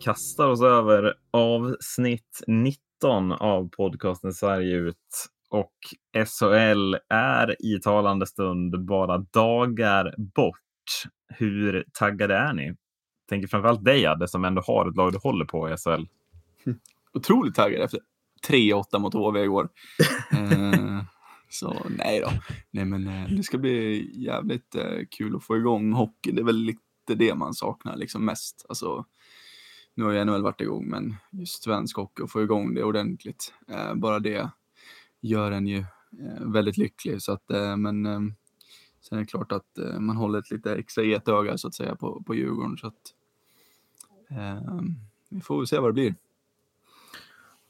kastar oss över avsnitt 19 av podcasten Sverige ut. Och SHL är i talande stund bara dagar bort. Hur taggade är ni? Tänker framförallt dig Adde som ändå har ett lag du håller på i SHL. Otroligt taggad efter 3-8 mot HV igår. eh, så nej då. Nej men eh, det ska bli jävligt eh, kul att få igång hockey. Det är väl lite det man saknar liksom mest. Alltså, nu har ju NHL varit igång, men just svensk hockey och få igång det ordentligt. Eh, bara det gör en ju eh, väldigt lycklig. Så att, eh, men sen är det klart att man håller ett lite extra getöga så att säga på, på Djurgården. Så att, vi får se vad det blir.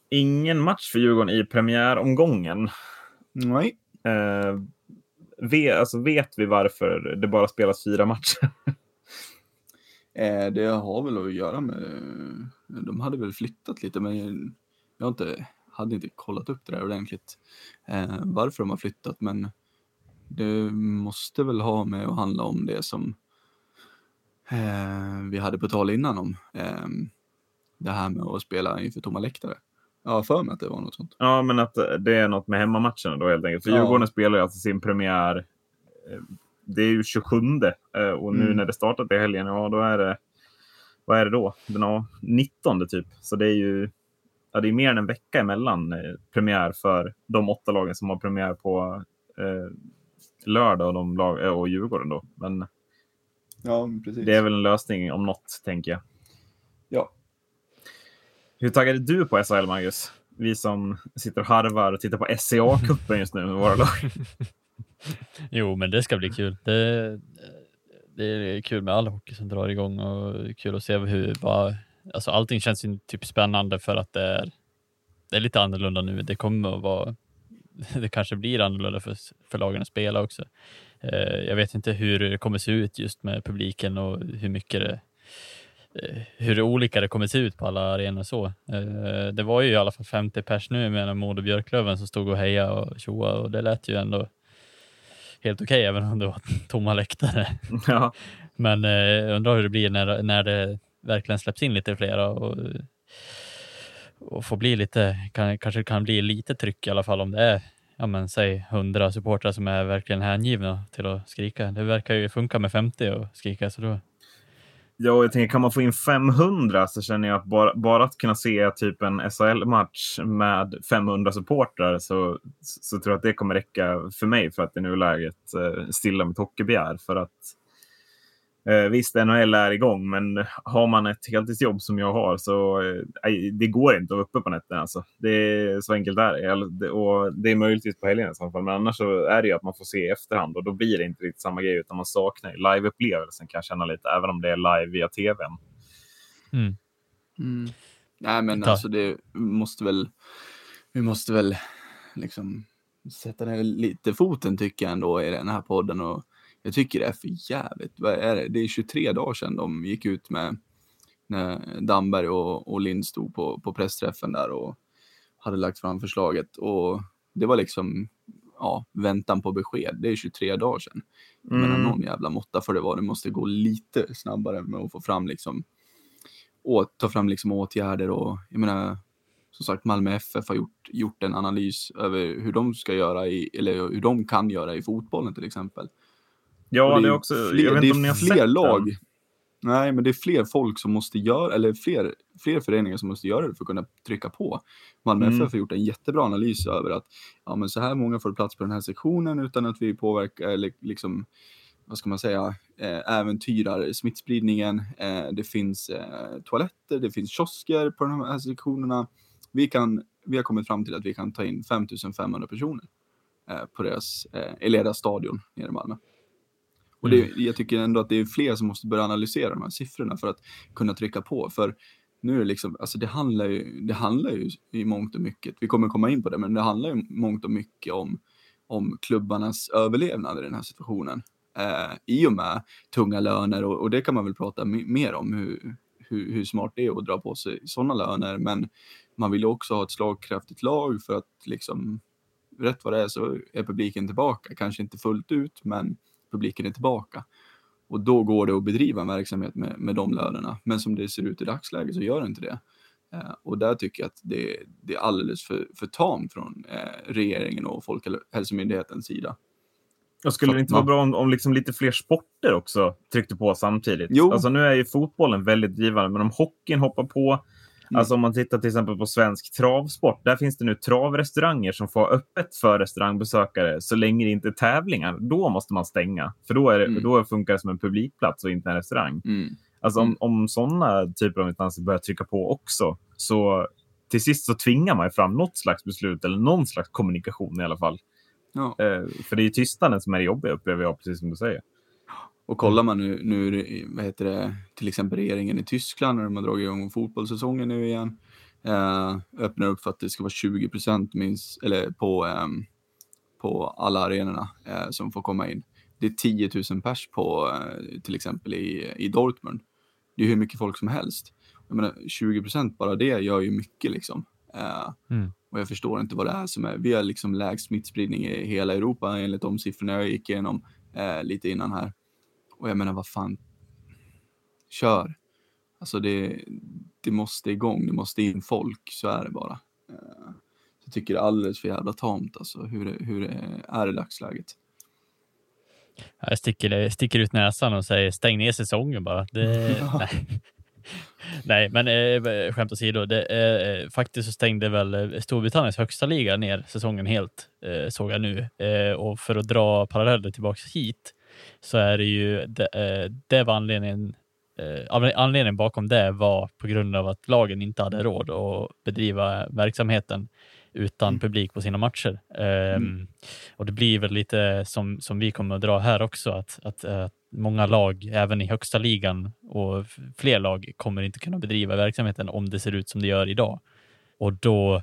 Ingen match för Djurgården i premiäromgången. Nej. Eh, vet, alltså vet vi varför det bara spelas fyra matcher? Eh, det har väl att göra med, de hade väl flyttat lite men jag har inte, hade inte kollat upp det där ordentligt eh, varför de har flyttat men det måste väl ha med att handla om det som eh, vi hade på tal innan om eh, det här med att spela inför tomma läktare. Har för mig att det var något sånt. Ja, men att det är något med hemmamatcherna då helt enkelt. För Ja. Djurgården spelar ju alltså sin premiär. Det är ju 27 eh, och nu Mm. när det startat i helgen, ja då är det. Vad är det då? Den har 19 typ. Så det är ju. Ja, det är mer än en vecka emellan eh, premiär för de åtta lagen som har premiär på eh, lördag och, de lag, eh, och Djurgården då. Men Ja, precis. det är väl en lösning om något, tänker jag. Ja. Hur taggad är du på SHL, Magnus? Vi som sitter och harvar och tittar på SCA-cupen just nu med våra lag. Jo, men det ska bli kul. Det, det är kul med all hockey som drar igång och kul att se hur, vad, alltså allting känns ju typ spännande för att det är, det är lite annorlunda nu. Det kommer att vara, det kanske blir annorlunda för, för lagen att spela också. Eh, jag vet inte hur det kommer se ut just med publiken och hur mycket det, eh, hur olika det kommer se ut på alla arenor och så. Eh, det var ju i alla fall 50 pers nu med Modo Björklöven som stod och hejade och tjoade och det lät ju ändå helt okej, även om det var tomma läktare. ja. Men eh, undrar hur det blir när, när det verkligen släpps in lite flera och, och får bli lite, kan, kanske kan bli lite tryck i alla fall om det är, ja men säg 100 supportrar som är verkligen hängivna till att skrika. Det verkar ju funka med 50 och skrika så då. Ja, jag tänker, kan man få in 500 så känner jag att bara, bara att kunna se typ en SHL-match med 500 supportrar så, så tror jag att det kommer räcka för mig för att i nuläget eh, stilla mitt hockeybegär. För att eh, visst, NHL är igång, men har man ett heltidsjobb som jag har så eh, det går inte att vara uppe på nätterna. Alltså. Det är så enkelt är det. Och det är möjligtvis på helgen i så fall, men annars så är det ju att man får se i efterhand och då blir det inte riktigt samma grej utan man saknar ju liveupplevelsen kan jag känna lite, även om det är live via tvn. Mm. Mm. Nej, men Ta- alltså det måste väl, vi måste väl liksom sätta ner lite foten tycker jag ändå i den här podden och jag tycker det är för jävligt. Vad är det? Det är 23 dagar sedan de gick ut med när Damberg och, och Lind stod på, på pressträffen där och hade lagt fram förslaget och det var liksom ja, väntan på besked. Det är 23 dagar sedan. Mm. någon jävla måtta för det var. Det måste gå lite snabbare med att få fram liksom å, ta fram liksom åtgärder och jag menar som sagt Malmö FF har gjort, gjort en analys över hur de ska göra i, eller hur de kan göra i fotbollen till exempel. Ja, det är också. fler, jag vet det inte om ni har fler sett lag. Den. Nej, men det är fler folk som måste göra, eller fler, fler föreningar som måste göra det för att kunna trycka på. Malmö Mm. FF har gjort en jättebra analys över att ja, men så här många får plats på den här sektionen utan att vi påverkar, eller liksom, vad ska man säga, eh, äventyrar smittspridningen. Eh, det finns eh, toaletter, det finns kiosker på de här sektionerna. Vi, kan, vi har kommit fram till att vi kan ta in 5500 personer på deras, eh, i deras stadion nere i Malmö. Och det, jag tycker ändå att det är fler som måste börja analysera de här siffrorna för att kunna trycka på. För nu är det liksom, alltså det handlar ju, det handlar ju i mångt och mycket, vi kommer komma in på det, men det handlar ju mångt och mycket om, om klubbarnas överlevnad i den här situationen. Eh, I och med tunga löner och, och det kan man väl prata me- mer om hur, hur, hur smart det är att dra på sig sådana löner. Men man vill ju också ha ett slagkraftigt lag för att liksom rätt vad det är så är publiken tillbaka. Kanske inte fullt ut, men publiken är tillbaka. Och då går det att bedriva en verksamhet med, med de lönerna. Men som det ser ut i dagsläget så gör det inte det. Eh, och där tycker jag att det, det är alldeles för, för tamt från eh, regeringen och Folkhälsomyndighetens sida. Och skulle det inte vara bra om, om liksom lite fler sporter också tryckte på samtidigt? Jo. Alltså nu är ju fotbollen väldigt givande, men om hockeyn hoppar på, Mm. Alltså om man tittar till exempel på svensk travsport. Där finns det nu travrestauranger som får öppet för restaurangbesökare så länge det inte är tävlingar. Då måste man stänga. För då, är det, Mm. då funkar det som en publikplats och inte en restaurang. Mm. Alltså om, Mm. om sådana typer av instanser börjar trycka på också så till sist så tvingar man fram något slags beslut eller någon slags kommunikation i alla fall. Ja. Eh, för det är ju tystnaden som är det jobbiga upplever jag, precis som du säger. Och kollar man nu, nu vad heter det, till exempel regeringen i Tyskland när de har dragit igång fotbollssäsongen nu igen. Eh, öppnar upp för att det ska vara 20 procent minst, eller på, ehm, på alla arenorna eh, som får komma in. Det är 10 000 pers på eh, till exempel i, i Dortmund. Det är hur mycket folk som helst. Jag menar, 20 procent bara det gör ju mycket liksom. Eh, Mm. och jag förstår inte vad det är som är. Vi har liksom lägst smittspridning i hela Europa enligt de siffrorna jag gick igenom eh, lite innan här. Och jag menar, vad fan. Kör. Alltså det, det måste igång, det måste in folk, så är det bara. Eh, jag tycker det är alldeles för jävla tamt alltså hur det, hur det är i dagsläget. Jag sticker, sticker ut näsan och säger stäng ner säsongen bara. Det, nej. nej, men eh, skämt åsido. Det, eh, faktiskt så stängde väl Storbritanniens högsta liga ner säsongen helt, eh, såg jag nu. Eh, och för att dra paralleller tillbaks hit så är det ju, det, eh, det var anledningen eh, anledningen bakom det var på grund av att lagen inte hade råd att bedriva verksamheten utan Mm. publik på sina matcher. Ehm, Mm. Och det blir väl lite som, som vi kommer att dra här också, att, att, eh, många lag, även i högsta ligan och fler lag, kommer inte kunna bedriva verksamheten om det ser ut som det gör idag. Och då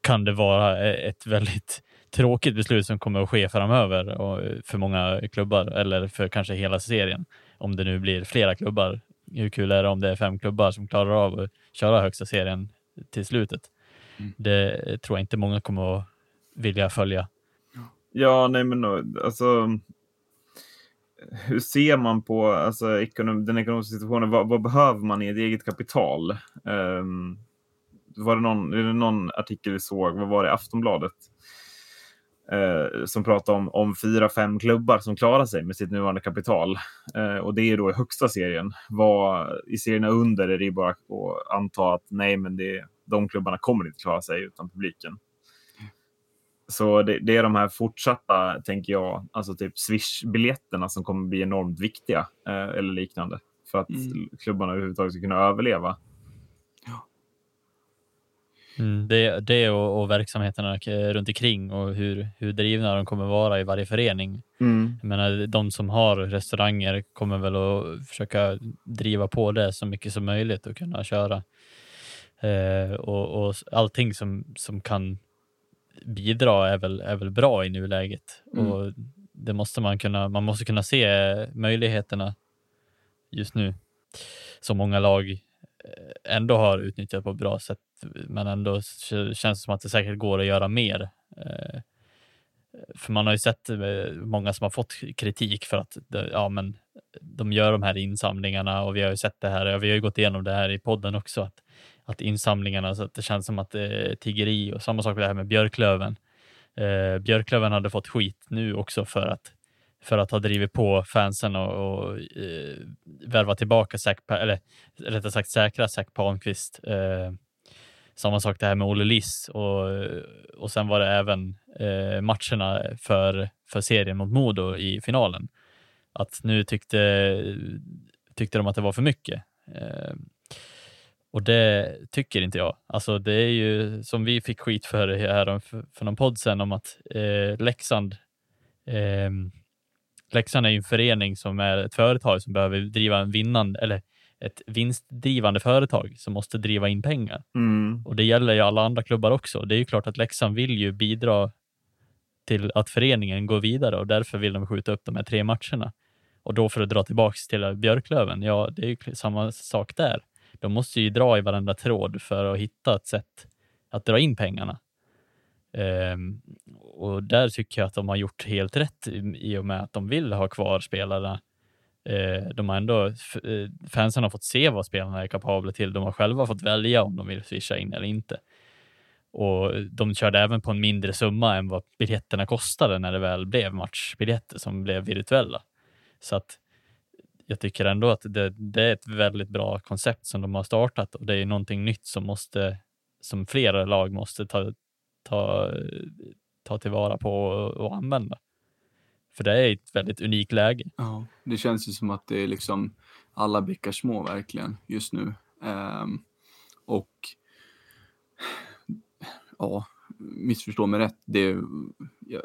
kan det vara eh, ett väldigt tråkigt beslut som kommer att ske framöver och för många klubbar eller för kanske hela serien. Om det nu blir flera klubbar. Hur kul är det om det är fem klubbar som klarar av att köra högsta serien till slutet? Mm. Det tror jag inte många kommer att vilja följa. Ja, nej men alltså. Hur ser man på alltså, ekonom, den ekonomiska situationen? Vad, vad behöver man i ett eget kapital? Ehm, var det någon, är det någon artikel vi såg, vad var det, Aftonbladet? Eh, som pratade om, om fyra, fem klubbar som klarar sig med sitt nuvarande kapital. Eh, och det är då i högsta serien. Vad, I serierna under är det bara att anta att nej, men det, de klubbarna kommer inte klara sig utan publiken. Så det, det är de här fortsatta, tänker jag, alltså typ Swish-biljetterna som kommer bli enormt viktiga eh, eller liknande för att Mm. klubbarna överhuvudtaget ska kunna överleva. Mm, det, det och, och verksamheterna k- runt omkring och hur, hur drivna de kommer vara i varje förening. Jag menar, de som har restauranger kommer väl att försöka driva på det så mycket som möjligt och kunna köra. Eh, och, och allting som, som kan bidra är väl, är väl bra i nuläget. Mm. Och det måste man kunna, man måste kunna se möjligheterna just nu. Som många lag eh, ändå har utnyttjat på ett bra sätt. Men ändå känns det som att det säkert går att göra mer. Eh, för man har ju sett eh, många som har fått kritik för att ja, men de gör de här insamlingarna och vi har ju sett det här. Vi har ju gått igenom det här i podden också. Att, att insamlingarna, så att det känns som att det är tiggeri och samma sak med det här med Björklöven. Eh, Björklöven hade fått skit nu också för att för att ha drivit på fansen och, och eh, värva tillbaka Zac, eller rättare sagt säkra Zac Palmqvist. Eh, samma sak det här med Olle Liss och, och sen var det även eh, matcherna för, för serien mot Modo i finalen. Att nu tyckte, tyckte de att det var för mycket. Eh, och det tycker inte jag. Alltså det är ju som vi fick skit för här för, för någon podd sen om att eh, Leksand eh, Leksand är ju en förening som är ett företag som behöver driva en vinnande eller ett vinstdrivande företag som måste driva in pengar. Mm. Och det gäller ju alla andra klubbar också. Det är ju klart att Leksand vill ju bidra till att föreningen går vidare och därför vill de skjuta upp de här tre matcherna. Och då för att dra tillbaks till Björklöven, ja, det är ju samma sak där. De måste ju dra i varenda tråd för att hitta ett sätt att dra in pengarna. Ehm, och där tycker jag att de har gjort helt rätt i- och med att de vill ha kvar spelarna Eh, de har ändå, eh, fansen har fått se vad spelarna är kapabla till. De har själva fått välja om de vill swisha in eller inte. Och de körde även på en mindre summa än vad biljetterna kostade när det väl blev matchbiljetter som blev virtuella. Så att jag tycker ändå att det, det är ett väldigt bra koncept som de har startat och det är någonting nytt som måste, som flera lag måste ta, ta, ta tillvara på och, och använda. För det är ett väldigt unikt läge. Ja, det känns ju som att det är liksom alla bäckar små verkligen just nu. Um, och ja, missförstå mig rätt. Det, jag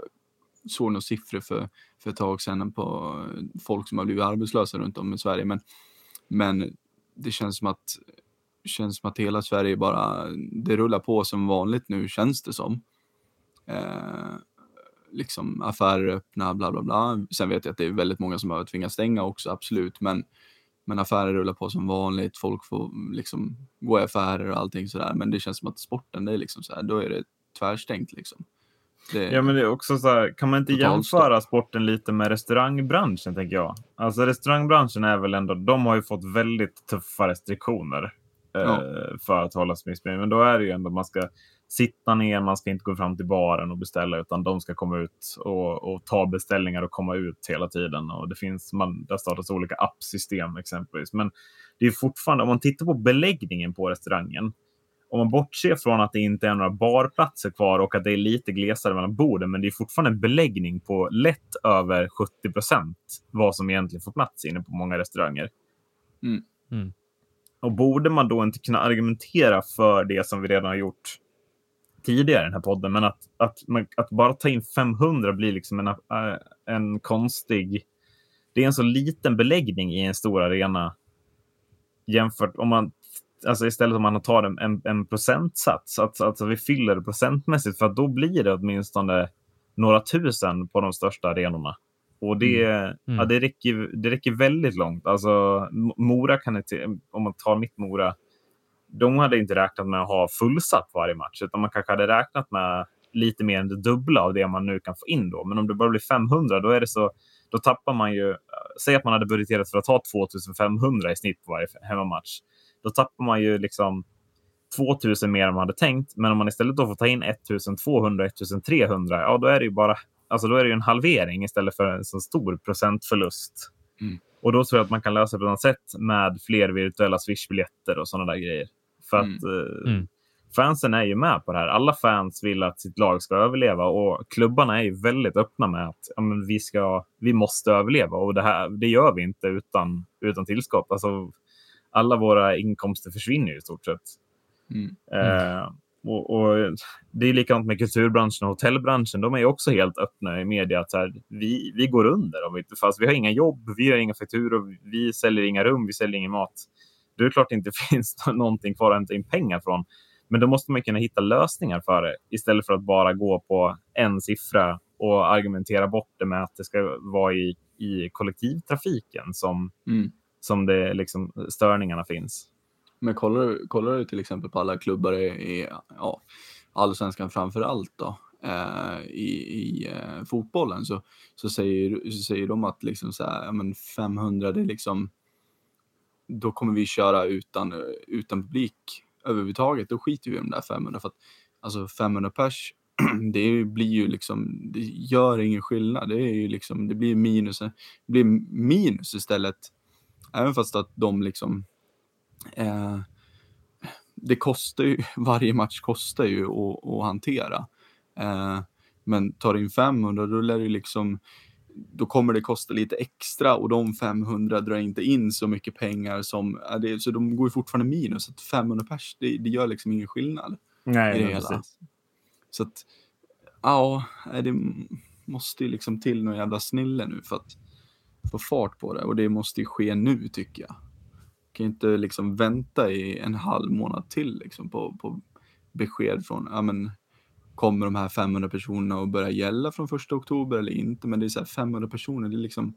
såg några siffror för, för ett tag sedan på folk som har blivit arbetslösa runt om i Sverige. Men, men det känns som att känns som att hela Sverige bara, det rullar på som vanligt nu känns det som. Eh, liksom affärer öppna, bla bla bla. Sen vet jag att det är väldigt många som har tvingats stänga också, absolut. Men, men affärer rullar på som vanligt, folk får liksom gå i affärer och allting sådär. Men det känns som att sporten, det är liksom så här, då är det tvärstängt liksom. Det, Ja, men det är också så här, kan man inte jämföra sporten lite med restaurangbranschen, tänker jag? Alltså restaurangbranschen är väl ändå, de har ju fått väldigt tuffa restriktioner eh, Ja. för att hålla smittspridning. Men då är det ju ändå, man ska sitta ner, man ska inte gå fram till baren och beställa, utan de ska komma ut och, och ta beställningar och komma ut hela tiden. Och det finns, man, det har startats olika appsystem exempelvis. Men det är fortfarande, om man tittar på beläggningen på restaurangen, om man bortser från att det inte är några barplatser kvar och att det är lite glesare mellan borden, men det är fortfarande en beläggning på lätt över 70 procent vad som egentligen får plats inne på många restauranger. Mm. Mm. Och borde man då inte kunna argumentera för det som vi redan har gjort tidigare i den här podden, men att, att, att bara ta in 500 blir liksom en, äh, en konstig... Det är en så liten beläggning i en stor arena jämfört om man alltså istället om man tar en, en, en procentsats, att alltså vi fyller det procentmässigt, för att då blir det åtminstone några tusen på de största arenorna. Och det, Ja, det, räcker, det räcker väldigt långt. Alltså, Mora kan inte, om man tar mitt Mora, de hade inte räknat med att ha fullsatt varje match, utan man kanske hade räknat med lite mer än det dubbla av det man nu kan få in då. Men om det bara blir 500, då är det så, då tappar man ju, säg att man hade budgeterat för att ha 2500 i snitt på varje hemmamatch. Då tappar man ju liksom 2000 mer än man hade tänkt. Men om man istället då får ta in 1200, 1300, ja då är det ju bara, alltså då är det ju en halvering istället för en så stor procentförlust. Mm. Och då tror jag att man kan lösa det på något sätt med fler virtuella swishbiljetter och sådana där grejer. För Mm. att eh, Mm. fansen är ju med på det här. Alla fans vill att sitt lag ska överleva och klubbarna är ju väldigt öppna med att ja, men vi, ska, vi måste överleva och det, här, det gör vi inte utan, utan tillskott. Alltså, alla våra inkomster försvinner ju i stort sett. Mm. Eh, och, och Det är likadant med kulturbranschen och hotellbranschen. De är ju också helt öppna i media. Att så här, vi, vi går under. Om vi, fast vi har inga jobb, vi har inga fakturor, vi säljer inga rum, vi säljer ingen mat. Det är klart det inte finns någonting kvar att hämta in pengar från. Men då måste man kunna hitta lösningar för det istället för att bara gå på en siffra och argumentera bort det med att det ska vara i, i kollektivtrafiken som, Mm. som det, liksom, störningarna finns. Men kollar du, kollar du till exempel på alla klubbar i, i ja, allsvenskan framför allt då, eh, i, i eh, fotbollen så, så, säger, så säger de att liksom så här, ja, men 500 det är liksom då kommer vi köra utan, eh, utan publik överhuvudtaget. Då skiter vi i de där 500 för att alltså 500 pers det blir ju liksom, det gör ingen skillnad. Det är ju liksom, det blir minus, det blir minus istället. Även fast att de liksom eh, det kostar ju, varje match kostar ju att, att hantera. Eh, men tar du in 500 då lär det liksom, då kommer det kosta lite extra och de 500 drar inte in så mycket pengar som, så de går ju fortfarande minus. Att 500 pers, det, det gör liksom ingen skillnad Nej, i det hela. Så att, ja, det måste ju liksom till någon jävla snille nu för att få fart på det och det måste ju ske nu tycker jag. Kan ju inte liksom vänta i en halv månad till liksom på, på besked från, ja men kommer de här 500 personerna att börja gälla från första oktober eller inte? Men det är så här 500 personer, det är liksom,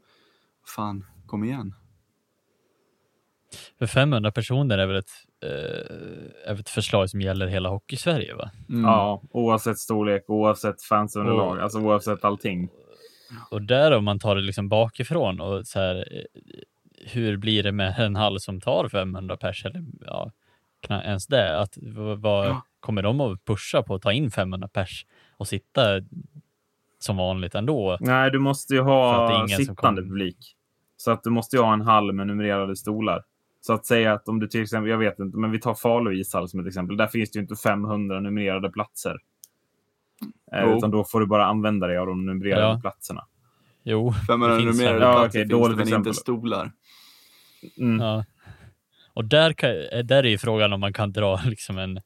fan, kom igen. För 500 personer är väl ett, eh, är ett förslag som gäller hela Hockeysverige va? Mm. Ja, oavsett storlek, oavsett fansunderlag, alltså oavsett allting. Och där om man tar det liksom bakifrån och så här, eh, hur blir det med en hall som tar 500 pers eller ja, knappt ens det? Att, vad, Ja. Kommer de att pusha på att ta in 500 pers och sitta som vanligt ändå? Nej, du måste ju ha sittande publik. Så att du måste ju ha en hall med numrerade stolar. Så att säga att om du till exempel, jag vet inte, men vi tar Falu ishall som ett exempel. Där finns det ju inte 500 numrerade platser. Jo. utan då får du bara använda dig av de numrerade Ja. platserna. Jo, 500 det finns numrerade fem- Ja, platser okej, finns det men exempel. inte stolar. Mm. Ja. Och där, kan, där är ju frågan om man kan dra liksom en,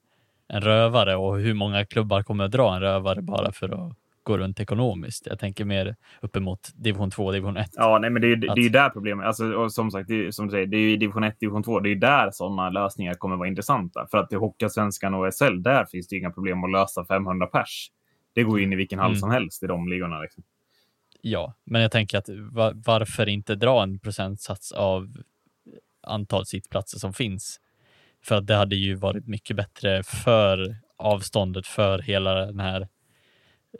en rövare och hur många klubbar kommer att dra en rövare bara för att gå runt ekonomiskt. Jag tänker mer uppemot division 2, division 1. Ja, nej, men det är ju det är ju Att- där problemet Alltså, och som sagt, det är, som du säger, det är ju division 1, division 2. Det är ju där sådana lösningar kommer vara intressanta. För att i Hockeyallsvenskan och SL, där finns det inga problem att lösa 500 pers. Det går in i vilken hall Mm. som helst i de ligorna. Liksom. Ja, men jag tänker att va, varför inte dra en procentsats av antal sittplatser som finns? För att det hade ju varit mycket bättre för avståndet för hela den här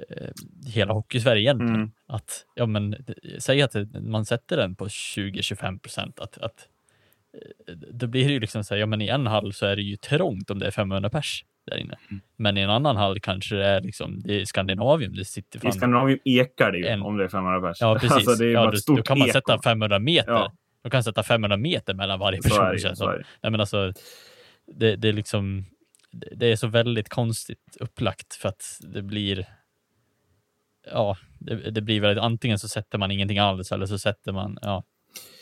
eh, hela Hockeysverige egentligen. Mm. Att, ja men, säg att man sätter den på 20-25 procent. Att, att, eh, då blir det ju liksom så här, ja men i en hall så är det ju trångt om det är 500 pers där inne. Mm. Men i en annan hall kanske det är liksom, det är Skandinavium, det sitter I fan Skandinavien ekar det ju En- om det är 500 pers. Ja, precis. Alltså, det är ja, bara då, ett stort då kan man eko. sätta 500 meter. Ja. Då kan sätta 500 meter mellan varje person. ju, känns det. Nej, men alltså, det, det är liksom, det är så väldigt konstigt upplagt för att det blir, ja, det, det blir väl antingen så sätter man ingenting alls eller så sätter man, ja,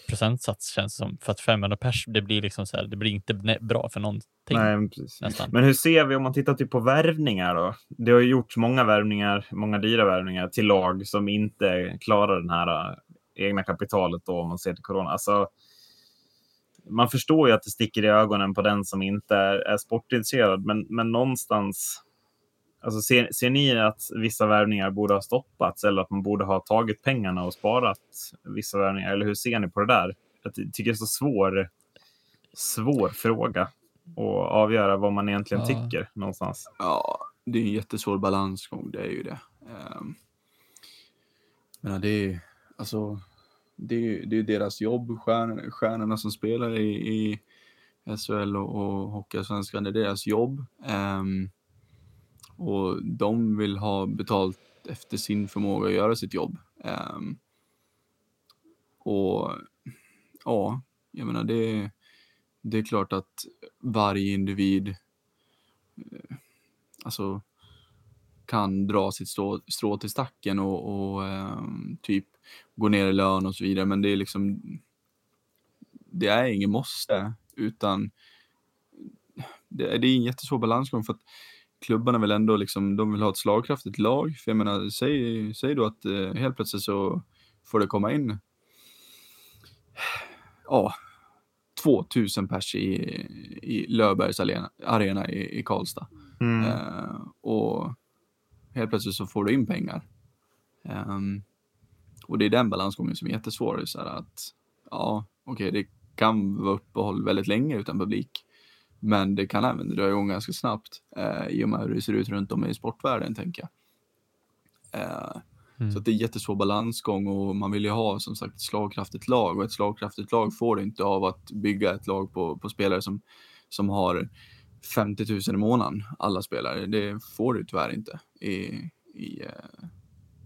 procentsats känns som. För att 500 pers, det blir liksom så här, det blir inte bra för någonting Nej, men. Men hur ser vi om man tittar typ på värvningar då? Det har ju gjorts många värvningar, många dyra värvningar till lag som inte klarar den här egna kapitalet då om man ser till corona. Alltså, man förstår ju att det sticker i ögonen på den som inte är, är sportintresserad, men, men någonstans Alltså ser, ser ni att vissa värvningar borde ha stoppats eller att man borde ha tagit pengarna och sparat vissa värvningar? Eller hur ser ni på det där? Jag ty- tycker det är så svår, svår fråga att avgöra vad man egentligen Ja. tycker någonstans. Ja, det är en jättesvår balansgång, det är ju det. Um, men det är alltså, det är, det är deras jobb, stjärnorna, stjärnorna som spelar i, i SHL och, och Hockeyallsvenskan, det är deras jobb. Um, och de vill ha betalt efter sin förmåga att göra sitt jobb. Um, och ja, jag menar det, det är klart att varje individ eh, alltså kan dra sitt strå, strå till stacken och, och um, typ gå ner i lön och så vidare. Men det är liksom, det är ingen måste, utan det, är- det är en jättesvår balansgång för att klubbarna vill ändå liksom, de vill ha ett slagkraftigt lag. För jag menar, säg, säg då att eh, helt plötsligt så får det komma in ja, 2000 pers i, i Löfbergs arena, arena i, i Karlstad. Mm. Eh, och helt plötsligt så får du in pengar. Ehm, och det är den balansgången som är jättesvår. Så att, ja, okej, det kan vara uppehåll väldigt länge utan publik. Men det kan även dra igång ganska snabbt eh, i och med hur det ser ut runt om i sportvärlden, tänker jag. Eh, Mm. Så det är jättesvår balansgång och man vill ju ha som sagt ett slagkraftigt lag och ett slagkraftigt lag får du inte av att bygga ett lag på, på spelare som, som har 50 000 i månaden, alla spelare. Det får du tyvärr inte i, i eh,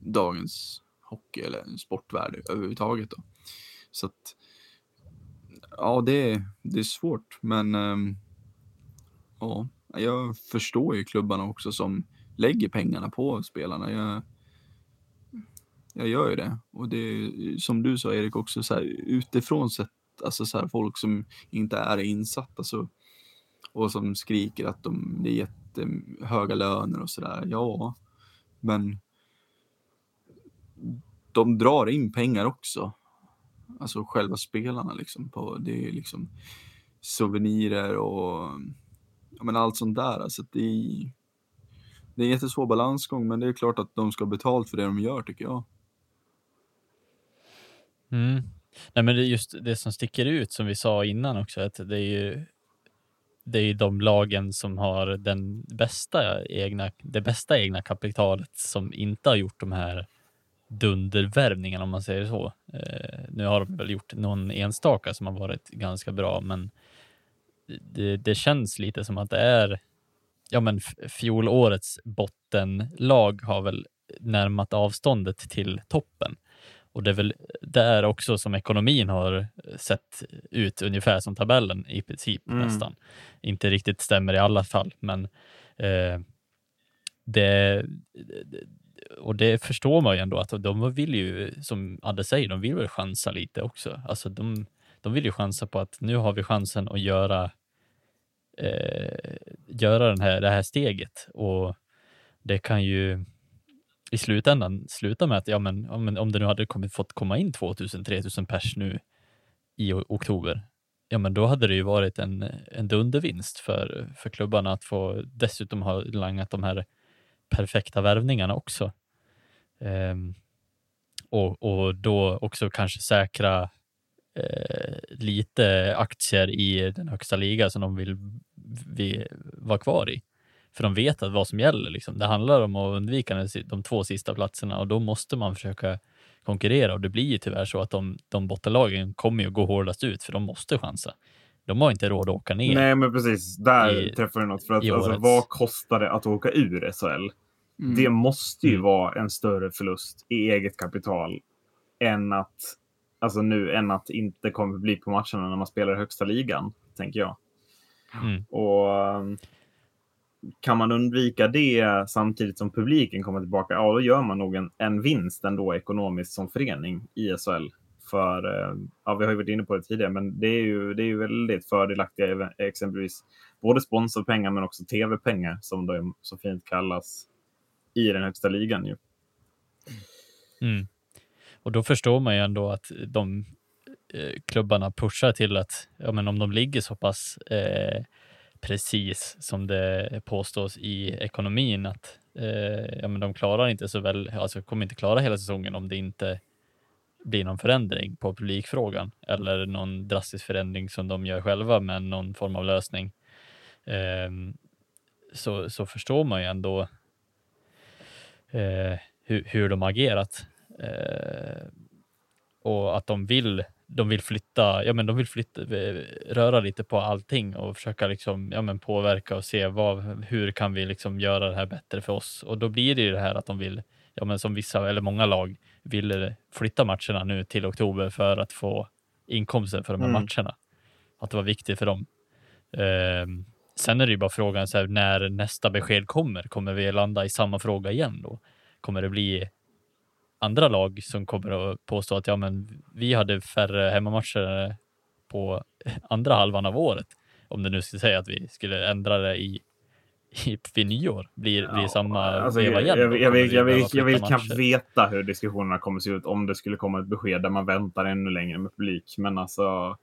dagens hockey eller sportvärld överhuvudtaget. Då. Så att, ja, det, är- det är svårt, men ehm, ja, jag förstår ju klubbarna också som lägger pengarna på spelarna. Jag, jag gör ju det. Och det är som du sa Erik också, så här, utifrån sett, alltså så här, folk som inte är insatta så, och som skriker att de, det är jättehöga löner och sådär. Ja, men de drar in pengar också. Alltså själva spelarna liksom. På, det är liksom souvenirer och ja, men allt sånt där. Alltså det, är, det är en jättesvår balansgång men det är klart att de ska ha betalt för det de gör tycker jag. Mm. Nej, men det är just det som sticker ut som vi sa innan också, att det är ju det är ju de lagen som har den bästa egna, det bästa egna kapitalet som inte har gjort de här dundervärvningen om man säger så. Eh, nu har de väl gjort någon enstaka som har varit ganska bra, men det, det känns lite som att det är ja, men fjolårets bottenlag har väl närmat avståndet till toppen. Och det är väl där också som ekonomin har sett ut ungefär som tabellen i princip mm. nästan. Inte riktigt stämmer i alla fall, men eh, det, och det förstår man ju ändå att de vill ju, som Adde säger, de vill väl chansa lite också. Alltså de, de vill ju chansa på att nu har vi chansen att göra, eh, göra den här, det här steget och det kan ju i slutändan sluta med att ja, men, om det nu hade kommit, fått komma in 2000-3000 pers nu i oktober, ja men då hade det ju varit en, en dundervinst för, för klubbarna att få dessutom ha langat de här perfekta värvningarna också. Um, och, och då också kanske säkra eh, lite aktier i den högsta liga som de vill, vi, vara kvar i. För de vet att vad som gäller. Liksom. Det handlar om att undvika de två sista platserna och då måste man försöka konkurrera och det blir ju tyvärr så att de, de bottenlagen kommer ju gå hårdast ut för de måste chansa. De har inte råd att åka ner. Nej, men precis. Där i, träffar du något. För att, alltså, vad kostar det att åka ur SHL? Mm. Det måste ju mm. vara en större förlust i eget kapital än att, alltså nu, än att inte kommer bli på matcherna när man spelar i högsta ligan, tänker jag. Mm. Och kan man undvika det samtidigt som publiken kommer tillbaka, ja då gör man nog en, en vinst ändå ekonomiskt som förening i SHL. För, eh, ja, vi har ju varit inne på det tidigare, men det är ju, det är ju väldigt fördelaktiga exempelvis både sponsorpengar men också tv-pengar som de så fint kallas i den högsta ligan. Ju. Mm. Och då förstår man ju ändå att de eh, klubbarna pushar till att ja, men om de ligger så pass eh, precis som det påstås i ekonomin att eh, ja, men de klarar inte så väl, alltså kommer inte klara hela säsongen om det inte blir någon förändring på publikfrågan eller någon drastisk förändring som de gör själva med någon form av lösning. Eh, så, så förstår man ju ändå eh, hur, hur de agerat. Eh, och att de vill, de vill flytta, ja men de vill flytta, eh, röra lite på allting och försöka liksom, ja men påverka och se vad, hur kan vi liksom göra det här bättre för oss? Och då blir det ju det här att de vill, ja men som vissa eller många lag vill flytta matcherna nu till oktober för att få inkomster för de här mm. matcherna. Att det var viktigt för dem. Um, Sen är det ju bara frågan så här, när nästa besked kommer. Kommer vi landa i samma fråga igen då? Kommer det bli andra lag som kommer att påstå att ja, men vi hade färre hemmamatcher på andra halvan av året? Om det nu skulle säga att vi skulle ändra det i vid nyår. Blir, ja, blir samma alltså, veva igen? Jag, jag, vill, jag, vill, jag vill knappt veta hur diskussionerna kommer se ut om det skulle komma ett besked där man väntar ännu längre med publik. Men alltså,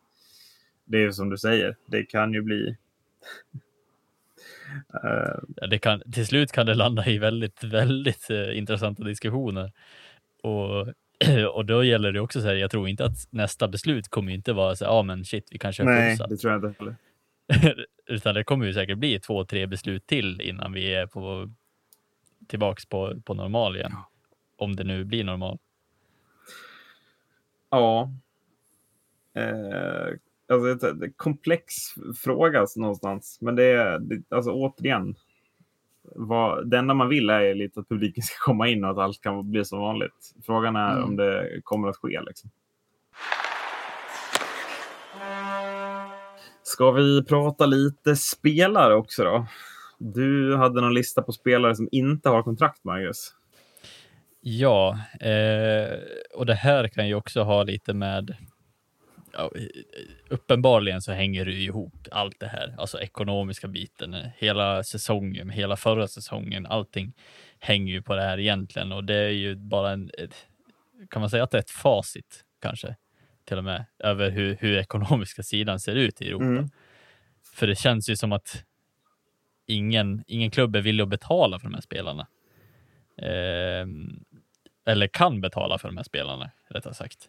det är som du säger, det kan ju bli Ja, det kan, till slut kan det landa i väldigt, väldigt uh, intressanta diskussioner. Och, och då gäller det också så här, jag tror inte att nästa beslut kommer inte vara så ja ah, men shit, vi kanske Nej, fullsatt. det tror jag inte heller. Utan det kommer ju säkert bli två, tre beslut till innan vi är på, tillbaks på, på normal igen. Ja. Om det nu blir normal. Ja. Eh, alltså, ett, ett komplex fråga någonstans. Men det är det, alltså, återigen. Vad, det enda man vill är lite att publiken ska komma in och att allt kan bli som vanligt. Frågan är mm. om det kommer att ske. Liksom. Ska vi prata lite spelare också då? Du hade någon lista på spelare som inte har kontrakt, Marcus. Ja, eh, och det här kan ju också ha lite med ja, uppenbarligen så hänger det ihop allt det här, alltså ekonomiska biten, hela säsongen, hela förra säsongen, allting hänger ju på det här egentligen och det är ju bara en, kan man säga att det är ett facit kanske till och med över hur, hur ekonomiska sidan ser ut i Europa. Mm. För det känns ju som att ingen, ingen klubb är villig att betala för de här spelarna. Eh, eller kan betala för de här spelarna, rättare sagt.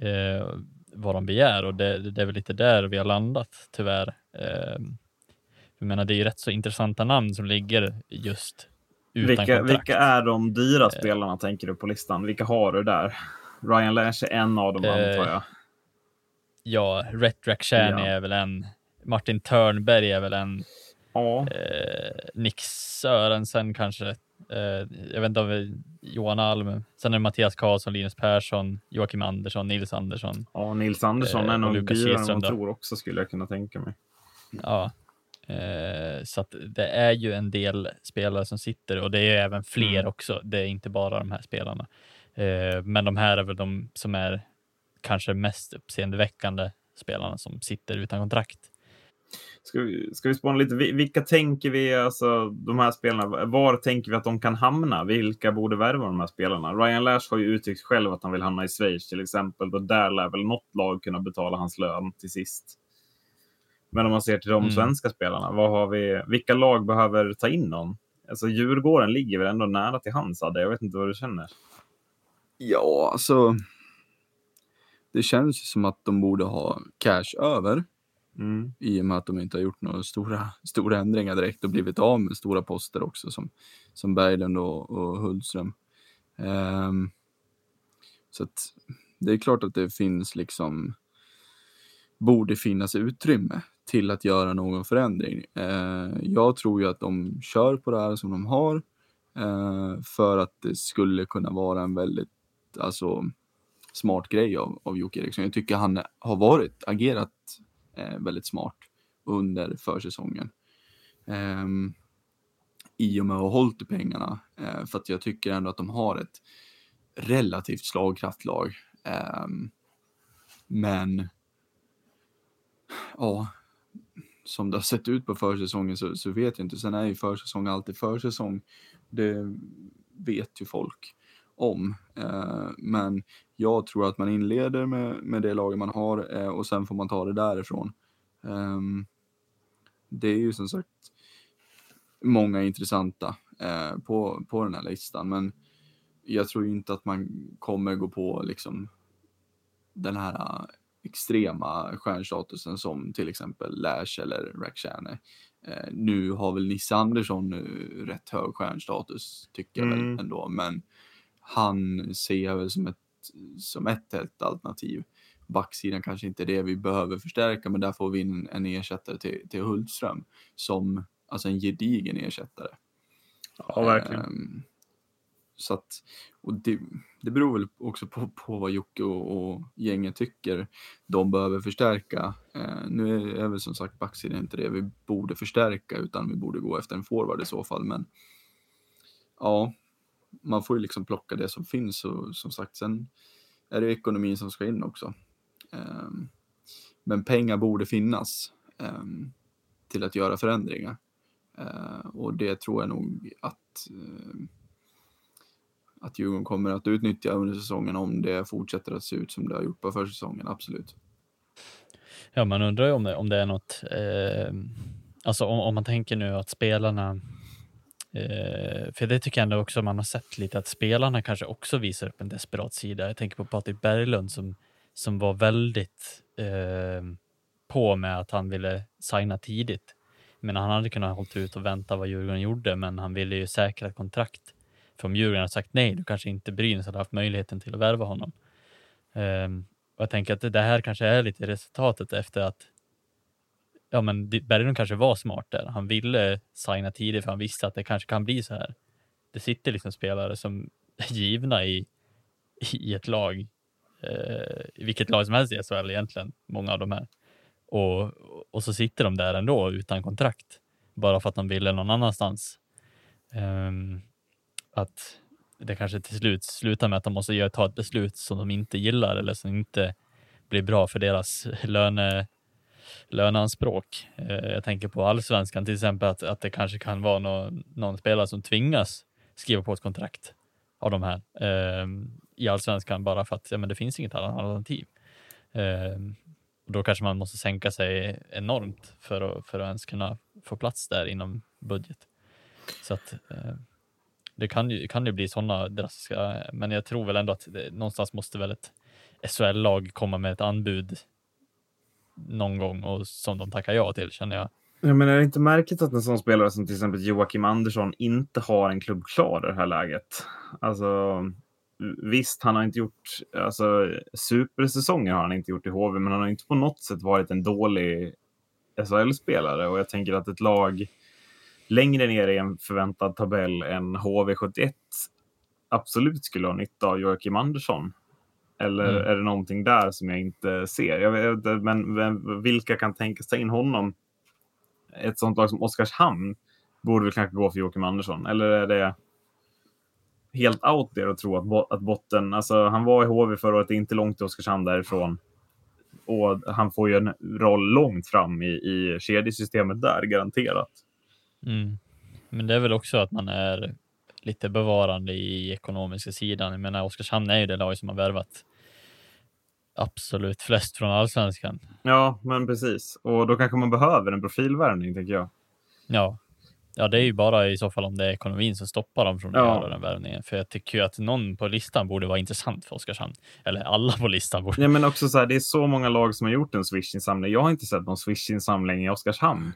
Eh, vad de begär och det, det är väl lite där vi har landat tyvärr. Eh, jag menar, det är ju rätt så intressanta namn som ligger just utan Vilka, kontrakt. vilka är de dyra Eh. spelarna tänker du på listan? Vilka har du där? Ryan Lash är en av dem Eh, antar jag. Ja, Rhett Rakhshani Ja. är väl en. Martin Törnberg är väl en. Ja, Eh, Nick Sörensen kanske. Eh, jag vet inte om Johan Alm. Sen är det Mattias Karlsson, Linus Persson, Joakim Andersson, Nils Andersson. ja Nils Andersson Eh, är nog dyrare än man tror också skulle jag kunna tänka mig. Ja, eh, så att det är ju en del spelare som sitter och det är även fler Mm. också. Det är inte bara de här spelarna. Eh, men de här är väl de som är kanske mest uppseendeväckande spelarna som sitter utan kontrakt. Ska vi, ska vi spåna lite? Vi- Vilka tänker vi, alltså de här spelarna, var tänker vi att de kan hamna? Vilka borde värva de här spelarna? Ryan Lash har ju uttryckt själv att han vill hamna i Schweiz till exempel. Och där lär väl något lag kunna betala hans lön till sist. Men om man ser till de Mm. svenska spelarna, vad har vi, vilka lag behöver ta in någon? Alltså Djurgården ligger väl ändå nära till hands, Adde? Jag vet inte vad du känner. Ja, alltså. Det känns ju som att de borde ha cash över Mm. i och med att de inte har gjort några stora, stora ändringar direkt och blivit av med stora poster också som, som Berglund och, och Hultström. Ehm, så att det är klart att det finns liksom borde finnas utrymme till att göra någon förändring. Eh, jag tror ju att de kör på det här som de har eh, för att det skulle kunna vara en väldigt alltså, smart grej av, av Jocke Eriksson. Jag tycker han har varit, agerat eh, väldigt smart under försäsongen. Eh, I och med att ha hållit i pengarna. Eh, för att jag tycker ändå att de har ett relativt slagkraft lag. Ehm, men ja, som det har sett ut på försäsongen så, så vet jag inte. Sen är ju försäsong alltid försäsong. Det vet ju folk om. Eh, men jag tror att man inleder med, med det laget man har eh, och sen får man ta det därifrån. Ehm, det är ju som sagt många intressanta eh, på, på den här listan, men jag tror inte att man kommer gå på liksom den här extrema stjärnstatusen som till exempel Lash eller Rakhshani. Eh, nu har väl Nisse Andersson rätt hög stjärnstatus tycker jag Mm. väl ändå, men han ser jag väl som ett, som ett helt alternativ. Backsidan kanske inte är det vi behöver förstärka, men där får vi in en ersättare till, till Hultström som alltså en gedigen ersättare. Ja, verkligen. Ehm, så att, och det, det beror väl också på, på vad Jocke och, och gänget tycker de behöver förstärka. Eh, nu är, väl som sagt backsidan inte det vi borde förstärka utan vi borde gå efter en forward i så fall. Men ja, man får ju liksom plocka det som finns och som sagt sen är det ekonomin som ska in också. Um, men pengar borde finnas um, till att göra förändringar. Uh, och det tror jag nog att uh, att Djurgården kommer att utnyttja under säsongen om det fortsätter att se ut som det har gjort på försäsongen, absolut. Ja, man undrar ju om det, om det är något, eh, alltså om, om man tänker nu att spelarna, eh, för det tycker jag ändå också man har sett lite att spelarna kanske också visar upp en desperat sida. Jag tänker på Patrik Berglund som, som var väldigt eh, på med att han ville signa tidigt. Men han hade kunnat hålla ut och vänta vad Djurgården gjorde, men han ville ju säkra ett kontrakt. För om Djurgården hade sagt nej, då kanske inte Brynäs hade haft möjligheten till att värva honom. Ehm, och jag tänker att det här kanske är lite resultatet efter att ja, men Berglund kanske var smart där. Han ville signa tidigt för han visste att det kanske kan bli så här. Det sitter liksom spelare som är givna i, i ett lag, eh, i vilket lag som helst i SHL egentligen, många av de här. Och, och så sitter de där ändå utan kontrakt, bara för att de ville någon annanstans. Ehm, att det kanske till slut slutar med att de måste ta ett beslut som de inte gillar eller som inte blir bra för deras löne, löneanspråk. Eh, jag tänker på allsvenskan till exempel, att, att det kanske kan vara någon, någon spelare som tvingas skriva på ett kontrakt av de här eh, i allsvenskan bara för att ja, men det finns inget annat alternativ. Eh, och då kanske man måste sänka sig enormt för att, för att ens kunna få plats där inom budget. Så att eh, det kan ju, kan ju bli sådana drastiska, men jag tror väl ändå att det, någonstans måste väl ett SHL-lag komma med ett anbud någon gång och som de tackar ja till känner jag. Ja, men är det inte märkligt att en sån spelare som till exempel Joakim Andersson inte har en klubb klar i det här läget? Alltså, visst, han har inte gjort alltså, supersäsonger har han inte gjort i HV, men han har inte på något sätt varit en dålig SHL-spelare och jag tänker att ett lag längre ner i en förväntad tabell än HV71 absolut skulle ha nytta av Joakim Andersson. Eller mm. är det någonting där som jag inte ser? Jag vet, men, vilka kan tänkas ta in honom? Ett sånt lag som Oskarshamn borde väl kanske gå för Joakim Andersson. Eller är det helt out there att tro att, bo att botten... Alltså, han var i HV förra året, inte långt till Oskarshamn därifrån. Och han får ju en roll långt fram i, i kedjesystemet där, garanterat. Mm. Men det är väl också att man är lite bevarande i ekonomiska sidan. Jag menar, Oskarshamn är ju det lag som har värvat absolut flest från allsvenskan. Ja, men precis. Och då kanske man behöver en profilvärvning, tänker jag. Ja. Ja, det är ju bara i så fall om det är ekonomin som stoppar dem från att ja. göra den värvningen. För jag tycker ju att någon på listan borde vara intressant för Oskarshamn. Eller alla på listan borde. Ja, men också så här, det är så många lag som har gjort en Swish-insamling. Jag har inte sett någon Swish-insamling i Oskarshamn.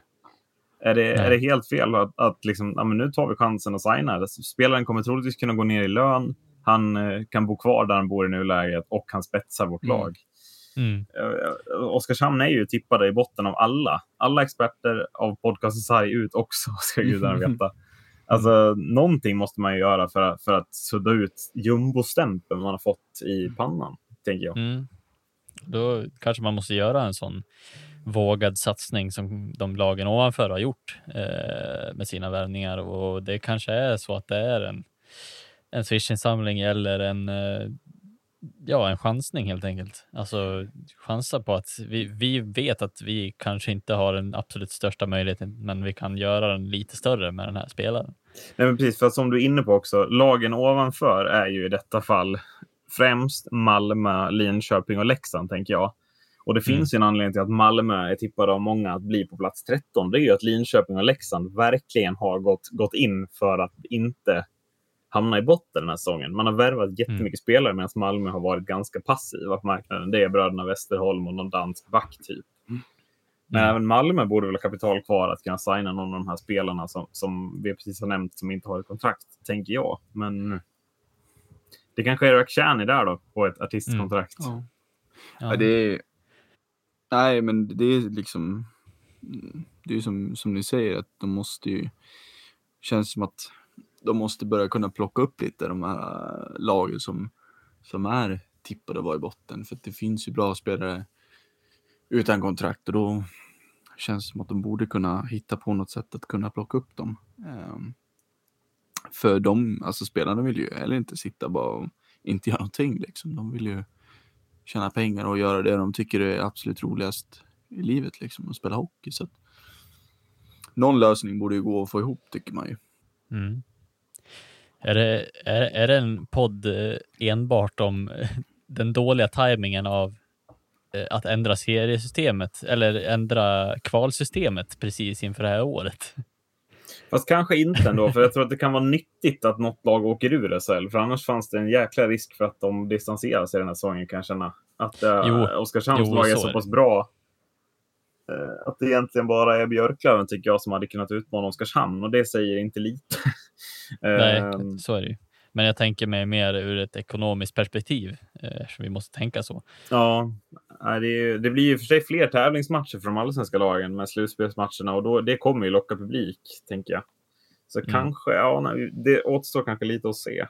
Är det, är det helt fel att, att liksom, ja, men nu tar vi chansen att signa? Spelaren kommer troligtvis kunna gå ner i lön. Han eh, kan bo kvar där han bor i nuläget och han spetsar vårt mm. lag. Mm. Uh, Oskarshamn är ju tippade i botten av alla. Alla experter av podcasten sarg ut också, ska gudarna veta. Alltså, mm. någonting måste man ju göra för, för att sudda ut jumbostämpeln man har fått i pannan, tänker jag. Mm. Då kanske man måste göra en sån vågad satsning som de lagen ovanför har gjort eh, med sina värvningar och det kanske är så att det är en, en Swish-insamling eller en eh, ja, en chansning helt enkelt. Alltså chansa på att vi, vi vet att vi kanske inte har den absolut största möjligheten, men vi kan göra den lite större med den här spelaren. Nej, men precis, för som du är inne på också, lagen ovanför är ju i detta fall främst Malmö, Linköping och Leksand, tänker jag. Och det mm. finns ju en anledning till att Malmö är tippade av många att bli på plats 13. Det är ju att Linköping och Leksand verkligen har gått, gått in för att inte hamna i botten den här säsongen. Man har värvat mm. jättemycket mm. spelare medan Malmö har varit ganska passiva på marknaden. Det är bröderna Westerholm och någon dansk back typ. Mm. Men mm. även Malmö borde väl ha kapital kvar att kunna signa någon av de här spelarna som, som vi precis har nämnt som inte har ett kontrakt, tänker jag. Men det kanske är Rakhshani där då, på ett artistkontrakt. Mm. Ja. ja. det är... Nej, men det är liksom... Det är som, som ni säger, att de måste ju... Känns som att de måste börja kunna plocka upp lite de här eh, lagen som, som är tippade att vara i botten. För det finns ju bra spelare utan kontrakt och då känns det som att de borde kunna hitta på något sätt att kunna plocka upp dem. Ehm, för de, alltså spelarna vill ju heller inte sitta bara och inte göra någonting liksom. De vill ju tjäna pengar och göra det de tycker är absolut roligast i livet liksom, att spela hockey. Så att någon lösning borde ju gå att få ihop tycker man ju. Mm. Är det, är, är det en podd eh, enbart om eh, den dåliga tajmingen av eh, att ändra seriesystemet eller ändra kvalsystemet precis inför det här året? Fast kanske inte ändå, för jag tror att det kan vara nyttigt att något lag åker ur SHL, för annars fanns det en jäkla risk för att de distanserar sig den här säsongen kan jag känna. Att äh, Oskarshamns lag är så pass bra att det egentligen bara är Björklöven tycker jag som hade kunnat utmana Oskarshamn och det säger inte lite. Nej, ehm. så är det ju. Men jag tänker mig mer ur ett ekonomiskt perspektiv, eh, vi måste tänka så. Ja, det, det blir ju för sig fler tävlingsmatcher för de allsvenska lagen med slutspelsmatcherna och då, det kommer ju locka publik, tänker jag. Så mm. kanske, ja, det återstår kanske lite att se.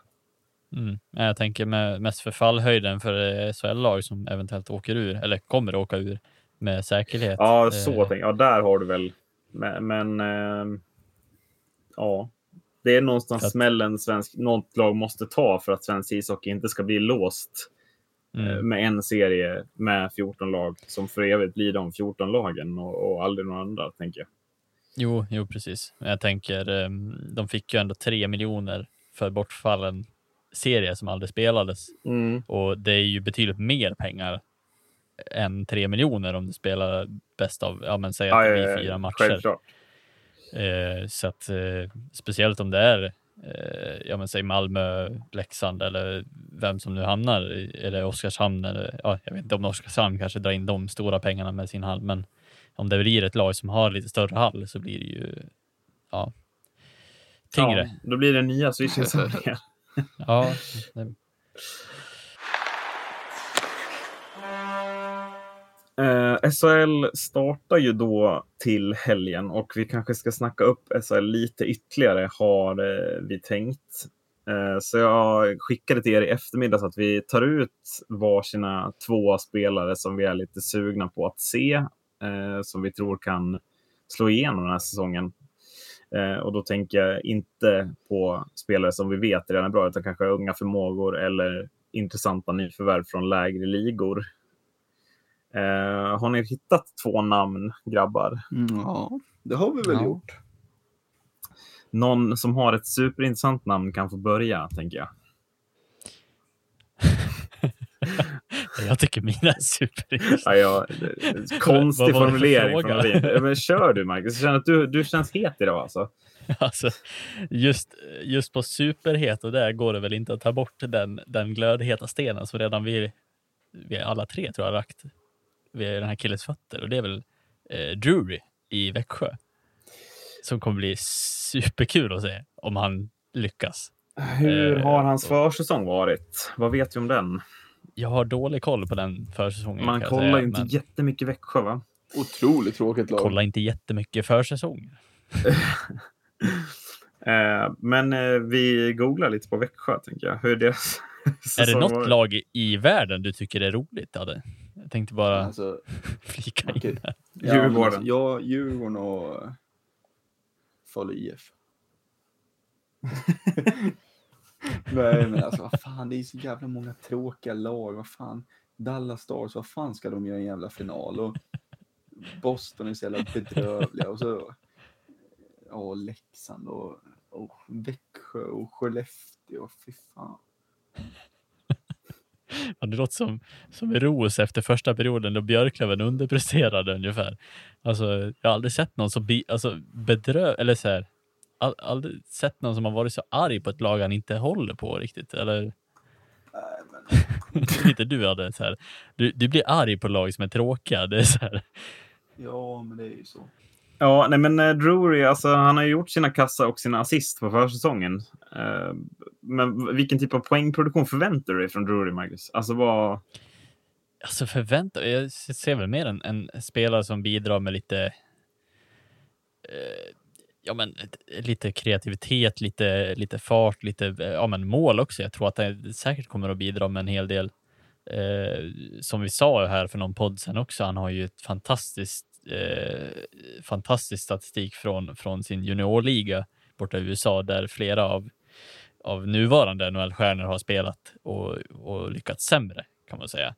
Mm. Jag tänker med, mest för fallhöjden för SHL-lag som eventuellt åker ur, eller kommer att åka ur med säkerhet. Ja, så eh. tänker jag. Ja, där har du väl. Men, men eh, ja, det är någonstans att... smällen svensk, något lag måste ta för att svensk ishockey inte ska bli låst eh, mm. med en serie med 14 lag som för evigt blir de 14 lagen och, och aldrig några andra, tänker jag. Jo, jo, precis. Jag tänker, ehm, de fick ju ändå 3 miljoner för bortfallen serie som aldrig spelades. Mm. Och det är ju betydligt mer pengar än tre miljoner om du spelar bäst av, ja men säg att det blir fyra matcher. Eh, så att eh, speciellt om det är, eh, ja men säg Malmö, Leksand eller vem som nu hamnar, eller Oskarshamn eller ja, jag vet inte om Oskarshamn kanske drar in de stora pengarna med sin hall, men om det blir ett lag som har lite större hall så blir det ju ja, tyngre. Ja, då blir det nya Swish-insamlingar. Ja, det, Eh, SHL startar ju då till helgen och vi kanske ska snacka upp SHL lite ytterligare har eh, vi tänkt. Eh, så jag skickade till er i eftermiddag så att vi tar ut varsina två spelare som vi är lite sugna på att se, eh, som vi tror kan slå igenom den här säsongen. Eh, och då tänker jag inte på spelare som vi vet redan är bra, utan kanske unga förmågor eller intressanta nyförvärv från lägre ligor. Eh, har ni hittat två namn, grabbar? Mm, ja, det har vi väl Ja. gjort. Någon som har ett superintressant namn kan få börja, tänker jag. jag tycker mina är super. Ja, jag, konstig formulering från. Ja, Men kör du, Marcus. Jag känner att du, du känns het idag. Alltså. Alltså, just, just på superhet och där går det väl inte att ta bort den, den glödheta stenen som redan vi, vi alla tre tror jag har lagt vid den här killens fötter. Och det är väl eh, Drury i Växjö. Som kommer bli superkul att se om han lyckas. Hur Eh, har hans försäsong varit? Vad vet vi om den? Jag har dålig koll på den försäsongen. Man kollar säga, inte men jättemycket Växjö, va? Otroligt tråkigt lag. kolla inte jättemycket försäsong. Eh, men eh, vi googlar lite på Växjö, tänker jag. Hur är deras Är det något varit? lag i världen du tycker är roligt? Adde? Jag tänkte bara Alltså, flika okej. in där. ja, Djurgården. Ja, Djurgården och Falu IF. Nej men alltså vad fan, det är så jävla många tråkiga lag. Vad fan, Dallas Stars, vad fan ska de göra i en jävla final? Och Boston är så jävla bedrövliga. Och så ja, Leksand och, och Växjö och Skellefteå. Fy fan. Ja, det låter som, som Ros efter första perioden då Björklöven underpresterade ungefär. Alltså, jag har aldrig sett någon så be, alltså, bedrö... Eller så här, all, aldrig sett någon som har varit så arg på ett lag han inte håller på riktigt. Eller Nej, men, lite du hade så här. Du, du blir arg på lag som är tråkiga. Det är så här. ja, men det är ju så. Ja, nej men eh, Drury, alltså, han har ju gjort sina kassa och sina assist på försäsongen. Eh, men vilken typ av poängproduktion förväntar du dig från Drury, Marcus? Alltså vad... Alltså förväntar Jag ser väl mer en, en spelare som bidrar med lite eh, ja, men, lite kreativitet, lite, lite fart, lite eh, ja, men mål också. Jag tror att det säkert kommer att bidra med en hel del. Eh, som vi sa här för någon podd sen också, han har ju ett fantastiskt, eh, fantastisk statistik från, från sin juniorliga borta i USA där flera av, av nuvarande NHL-stjärnor har spelat och, och lyckats sämre kan man säga.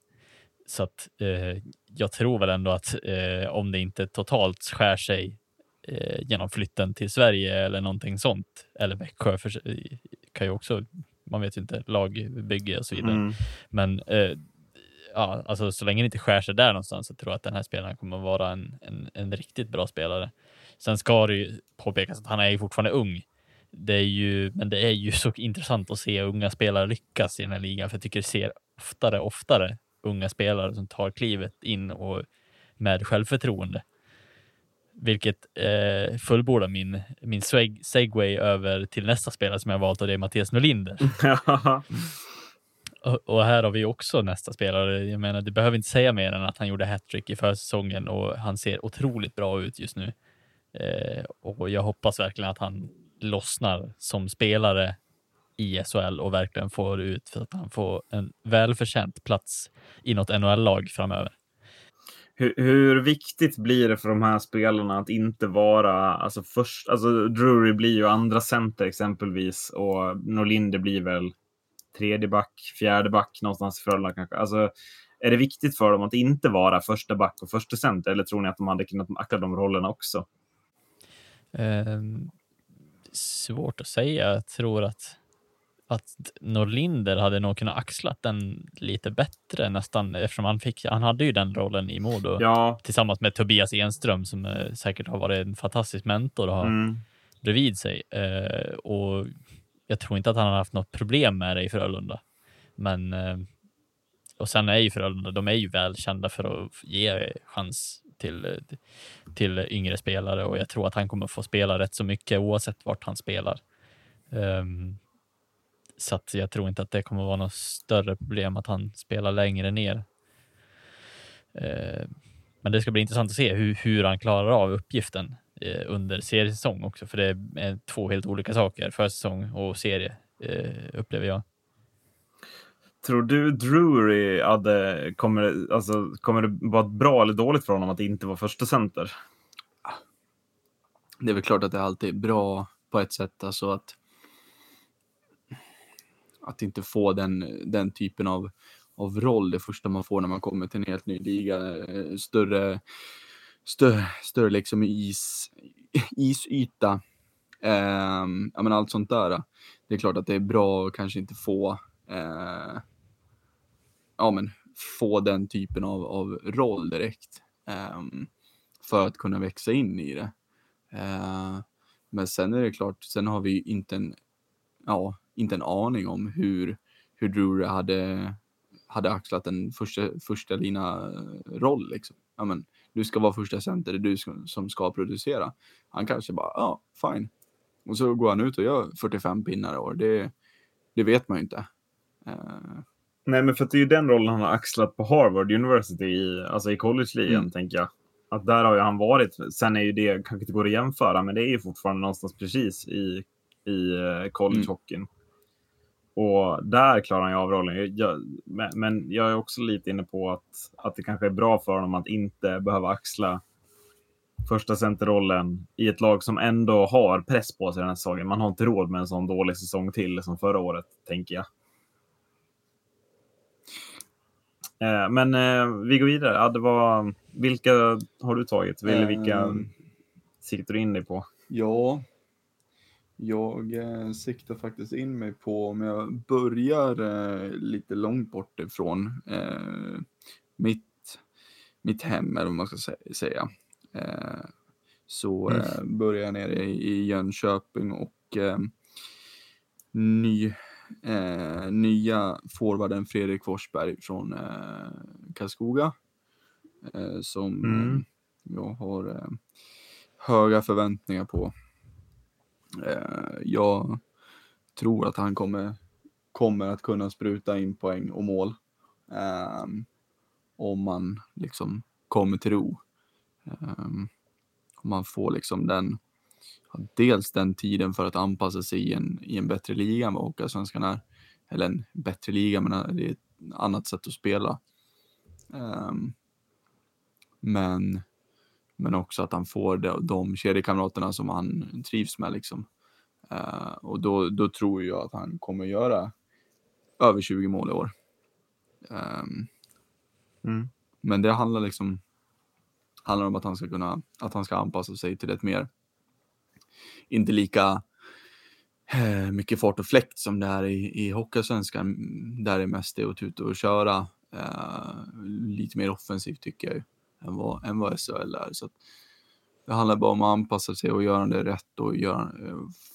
Så att eh, jag tror väl ändå att eh, om det inte totalt skär sig eh, genom flytten till Sverige eller någonting sånt, eller Växjö för, kan ju också, man vet ju inte, lagbygge och så vidare. Mm. Men eh, ja, alltså, så länge det inte skär sig där någonstans så tror jag att den här spelaren kommer att vara en, en, en riktigt bra spelare. Sen ska det ju påpekas att han är ju fortfarande ung. Det är ju, men det är ju så intressant att se unga spelare lyckas i den här ligan, för jag tycker det ser oftare oftare unga spelare som tar klivet in och med självförtroende. Vilket eh, fullbordar min, min seg segway över till nästa spelare som jag valt och det är Mattias Norlinder. Och, och här har vi också nästa spelare. Jag menar, det behöver inte säga mer än att han gjorde hattrick i försäsongen och han ser otroligt bra ut just nu. Eh, och jag hoppas verkligen att han lossnar som spelare i SHL och verkligen får ut för att han får en välförtjänt plats i något NHL-lag framöver. Hur, hur viktigt blir det för de här spelarna att inte vara, alltså först, alltså Drury blir ju andra center exempelvis och Norlinder blir väl tredje back, fjärde back någonstans i Frölunda kanske. Alltså, är det viktigt för dem att inte vara första back och första center eller tror ni att de hade kunnat axla de rollerna också? Eh, svårt att säga. Jag tror att, att Norlinder hade nog kunnat axlat den lite bättre nästan eftersom han fick, han hade ju den rollen i Modo Ja, tillsammans med Tobias Enström som eh, säkert har varit en fantastisk mentor att ha mm. bredvid sig. Eh, och jag tror inte att han har haft något problem med det i Frölunda. Men eh, och sen är ju Frölunda, de är ju välkända för att ge chans till, till yngre spelare och jag tror att han kommer få spela rätt så mycket oavsett vart han spelar. Um, så att jag tror inte att det kommer vara något större problem att han spelar längre ner. Uh, men det ska bli intressant att se hur, hur han klarar av uppgiften uh, under seriesäsong också, för det är två helt olika saker, försäsong och serie, uh, upplever jag. Tror du Drury hade, kommer, alltså, kommer det vara bra eller dåligt för honom att inte vara första center? Det är väl klart att det alltid är bra på ett sätt, alltså att att inte få den, den typen av, av roll det första man får när man kommer till en helt ny liga. Eh, större, större, större liksom is, isyta. Eh, ja, men allt sånt där. Det är klart att det är bra att kanske inte få eh, ja, men få den typen av, av roll direkt eh, för att kunna växa in i det. Eh, men sen är det klart, sen har vi inte en, ja, inte en aning om hur, hur Drury hade, hade axlat en första, första lina roll. Liksom. Ja, men, du ska vara första center, det är du som, som ska producera. Han kanske bara, ja, fine. Och så går han ut och gör 45 pinnar i år. Det, det vet man ju inte. Uh... Nej, men för att det är ju den rollen han har axlat på Harvard University, i, alltså i college-ligan, mm. tänker jag. Att där har ju han varit. Sen är ju det kanske inte går att jämföra, men det är ju fortfarande någonstans precis i, i eh, college-hockeyn. Mm. Och där klarar han ju av rollen. Jag, men jag är också lite inne på att, att det kanske är bra för honom att inte behöva axla första centerrollen i ett lag som ändå har press på sig den här säsongen. Man har inte råd med en sån dålig säsong till som förra året, tänker jag. Eh, men eh, vi går vidare. Ja, det var, vilka har du tagit? Eller vilka um, siktar du in dig på? Ja, jag eh, siktar faktiskt in mig på, om jag börjar eh, lite långt bort ifrån eh, mitt, mitt hem, eller vad man ska säga. Eh, så mm. Eh, börjar jag nere i, i Jönköping och eh, ny, nya forwarden Fredrik Forsberg från Karlskoga. som mm. jag har höga förväntningar på. Eh, jag tror att han kommer, kommer att kunna spruta in poäng och mål. Ehm, om man liksom kommer till ro. Ehm, om man får liksom den, dels den tiden för att anpassa sig i en, i en bättre liga än vad Hockeyallsvenskan är. Eller en bättre liga, men det är ett annat sätt att spela. Ehm, men men också att han får de, de kedjekamraterna som han trivs med. Liksom. Uh, och då, då tror jag att han kommer göra över 20 mål i år. Um, mm. Men det handlar liksom handlar om att han ska kunna att han ska anpassa sig till ett mer inte lika eh, mycket fart och fläkt som det är i, i Hockeyallsvenskan där det mest är att tuta och köra. Eh, lite mer offensivt tycker jag. Än vad, än vad SHL är. Så det handlar bara om att anpassa sig och göra det rätt och göra,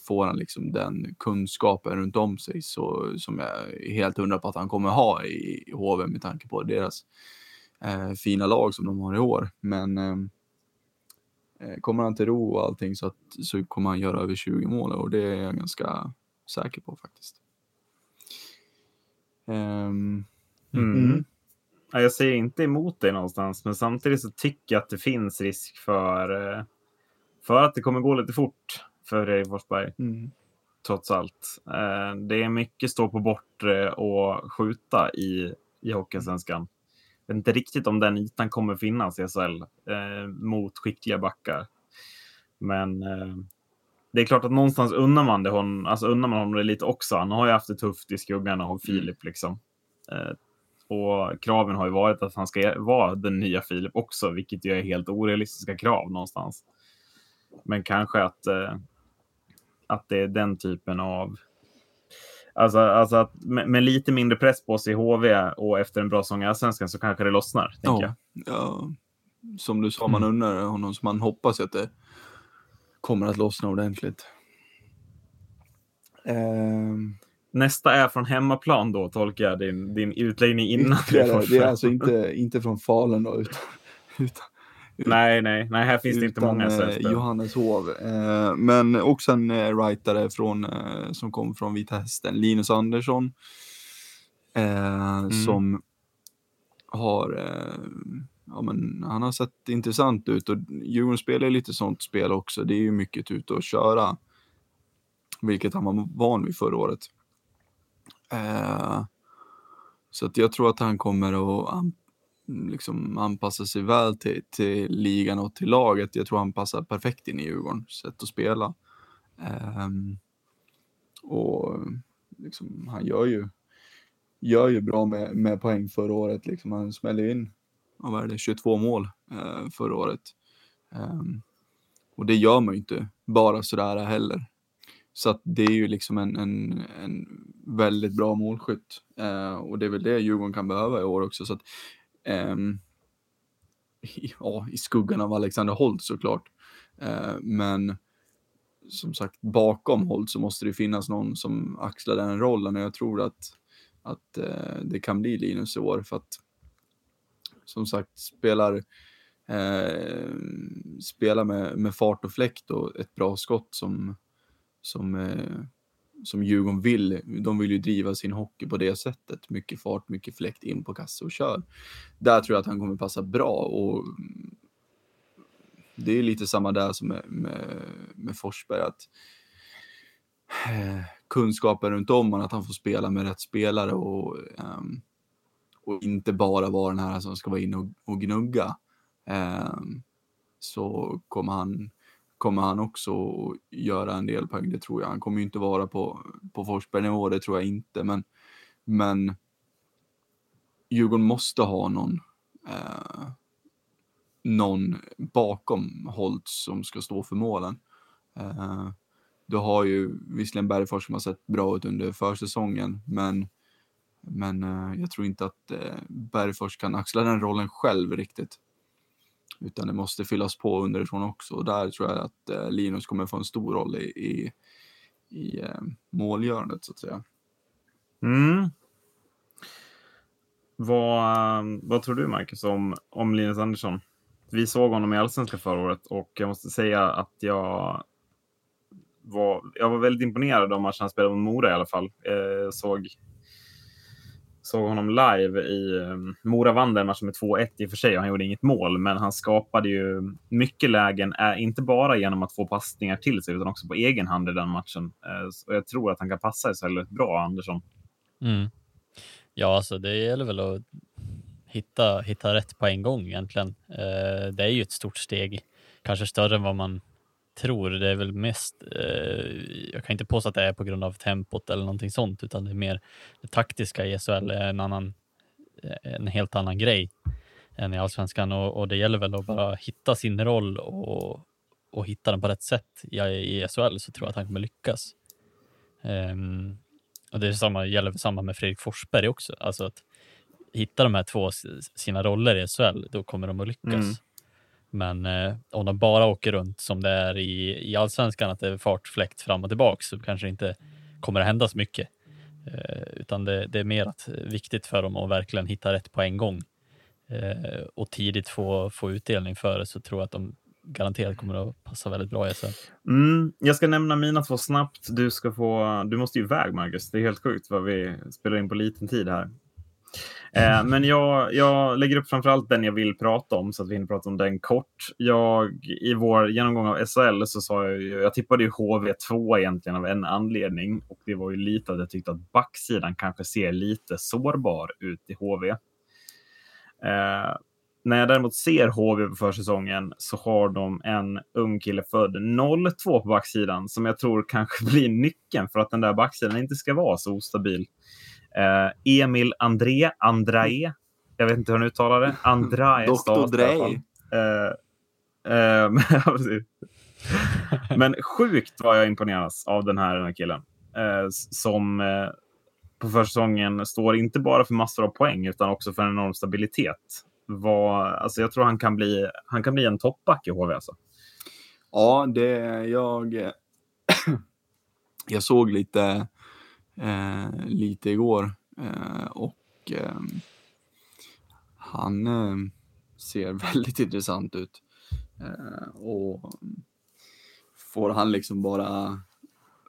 få han liksom den kunskapen runt om sig så, som jag är helt hundra på att han kommer ha i, i HV med tanke på deras eh, fina lag som de har i år. Men eh, eh kommer han till ro och allting så, att, så kommer han göra över 20 mål och det är jag ganska säker på faktiskt. Um, mm. Mm. Jag säger inte emot dig någonstans, men samtidigt så tycker jag att det finns risk för, eh, för att det kommer gå lite fort för Erik Forsberg. Mm. Trots allt. Eh, det är mycket stå på bortre och skjuta i, i Hockeysvenskan. Jag vet inte riktigt om den ytan kommer finnas i SHL eh, mot skickliga backar. Men eh, det är klart att någonstans unnar man det hon, alltså unnar man honom det lite också. Han har ju haft det tufft i skuggan av Filip liksom. Eh, och kraven har ju varit att han ska vara den nya Filip också, vilket ju är helt orealistiska krav någonstans. Men kanske att, eh, att det är den typen av... Alltså, alltså att med, med, lite mindre press på sig i HV och efter en bra sång i Allsvenskan så kanske det lossnar. Ja, jag. ja, som du sa, man mm. undrar honom, så man hoppas att det kommer att lossna ordentligt. Um... Nästa är från hemmaplan då, tolkar jag din, din utläggning innan. Det, det är alltså inte, inte från Falun då, utan, utan, Nej, nej, nej, här finns det inte många eh, Johanneshov. Eh, men också en eh, writare från, eh, som kom från Vita Hästen, Linus Andersson. Eh, mm. Som har, eh, ja men han har sett intressant ut och Djurgården spelar lite sånt spel också. Det är ju mycket ute och köra. Vilket han var van vid förra året. Eh, så att jag tror att han kommer att liksom anpassa sig väl till, till ligan och till laget. Jag tror han passar perfekt in i Djurgårdens sätt att spela. Ehm, och liksom, han gör ju, gör ju bra med, med poäng förra året. Liksom. Han smäller in vad är det, 22 mål eh, förra året. Ehm, och det gör man ju inte bara sådär heller. Så att det är ju liksom en, en, en väldigt bra målskytt. eh, och det är väl det Djurgården kan behöva i år också. Så att eh, ja, i skuggan av Alexander Holt såklart. Eh, men som sagt, bakom Holt så måste det finnas någon som axlar den rollen och jag tror att, att eh, det kan bli Linus i år för att som sagt spelar, eh, spelar med, med fart och fläkt och ett bra skott som, som eh, som Djurgården vill. De vill ju driva sin hockey på det sättet. Mycket fart, mycket fläkt in på kasse och kör. Där tror jag att han kommer passa bra och mm, det är lite samma där som med, med, med Forsberg. Att, eh, kunskapen runt om honom, att han får spela med rätt spelare och, um, och inte bara vara den här som ska vara inne och, och gnugga. Um, så kommer han kommer han också göra en del poäng, det tror jag. Han kommer ju inte vara på, på Forsberg-nivå, det tror jag inte, men, men Djurgården måste ha någon, eh, någon bakom Holtz som ska stå för målen. Eh, du har ju visserligen Bergfors som har sett bra ut under försäsongen, men, men eh, jag tror inte att eh, Bergfors kan axla den rollen själv riktigt. Utan det måste fyllas på underifrån också. Och där tror jag att eh, Linus kommer få en stor roll i, i, i eh, målgörandet så att säga. Mm. Vad, eh, vad tror du Marcus om, om Linus Andersson? Vi såg honom i Allsvenskan förra året och jag måste säga att jag var, jag var väldigt imponerad av matchen han spelade mot Mora i alla fall. Eh, såg såg honom live i um, Mora vann den matchen med 2-1 i och för sig och han gjorde inget mål, men han skapade ju mycket lägen, äh, inte bara genom att få passningar till sig utan också på egen hand i den matchen. Uh, och jag tror att han kan passa sig väldigt bra, Andersson. Mm. Ja, alltså det gäller väl att hitta, hitta rätt på en gång egentligen. Uh, det är ju ett stort steg, kanske större än vad man tror. Det är väl mest, eh, jag kan inte påstå att det är på grund av tempot eller någonting sånt, utan det är mer det taktiska i SHL är en annan, eh, en helt annan grej än i allsvenskan och, och det gäller väl att bara hitta sin roll och, och hitta den på rätt sätt i, i SHL så tror jag att han kommer lyckas. Um, och det är samma, gäller samma med Fredrik Forsberg också, alltså att hitta de här två sina roller i SHL, då kommer de att lyckas. Mm. Men eh, om de bara åker runt som det är i, i allsvenskan, att det är fart, fläkt fram och tillbaka, så kanske det inte kommer att hända så mycket. Eh, utan det, det, är mer att, eh, viktigt för dem att verkligen hitta rätt på en gång eh, och tidigt få, få utdelning för det, så tror jag att de garanterat kommer att passa väldigt bra i SHL. Mm, jag ska nämna mina två snabbt. Du, ska få, du måste ju iväg, Marcus. Det är helt sjukt vad vi spelar in på liten tid här. Eh, men jag, jag lägger upp framförallt den jag vill prata om så att vi hinner prata om den kort. Jag, I vår genomgång av SHL så sa jag, jag tippade ju HV2 egentligen av en anledning och det var ju lite att jag tyckte att backsidan kanske ser lite sårbar ut i HV. Eh, när jag däremot ser HV på försäsongen så har de en ung kille född 02 på backsidan som jag tror kanske blir nyckeln för att den där backsidan inte ska vara så ostabil. Eh, Emil André, Andrae, jag vet inte hur han uttalar det. Andrae. Dr. Dre. Eh, eh, men sjukt vad jag imponeras av den här, den här killen. Eh, som eh, på försäsongen står inte bara för massor av poäng utan också för en enorm stabilitet. Var, alltså jag tror han kan bli, han kan bli en toppback i HV. Alltså. Ja, det jag. jag såg lite eh, lite igår. Eh, och eh, han, eh, ser väldigt intressant ut. Eh, och får han liksom bara,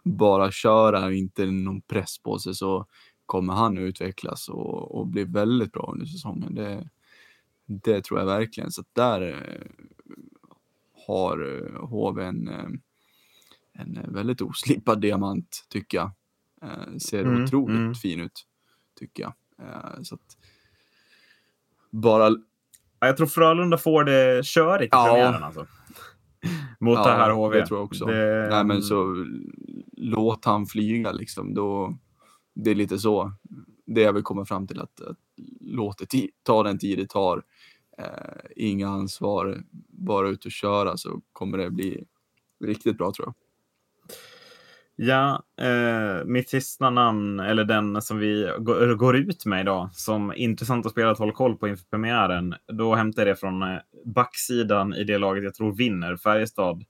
bara köra och inte någon press på sig så kommer han utvecklas och, och bli väldigt bra under säsongen. Det, det tror jag verkligen. Så där eh, har eh, HV en, eh, en väldigt oslipad diamant tycker jag. Eh, ser Mm, otroligt mm. fin ut tycker jag. Eh, så att bara Ja, Jag tror Frölunda får det körigt i Ja. premiären alltså. Mot Ja, det här HV. det tror jag också. Det- Nej, men så låt han flyga liksom. Då, det är lite så. Det jag vill komma fram till att, att låt det ta den tid det tar. Eh, inga ansvar, bara ut och köra så kommer det bli riktigt bra tror jag. Ja, eh, mitt sista namn, eller den som vi går, ut med idag, som intressant att spela att hålla koll på inför premiären. Då hämtar jag det från eh, backsidan i det laget jag tror vinner, Färjestad.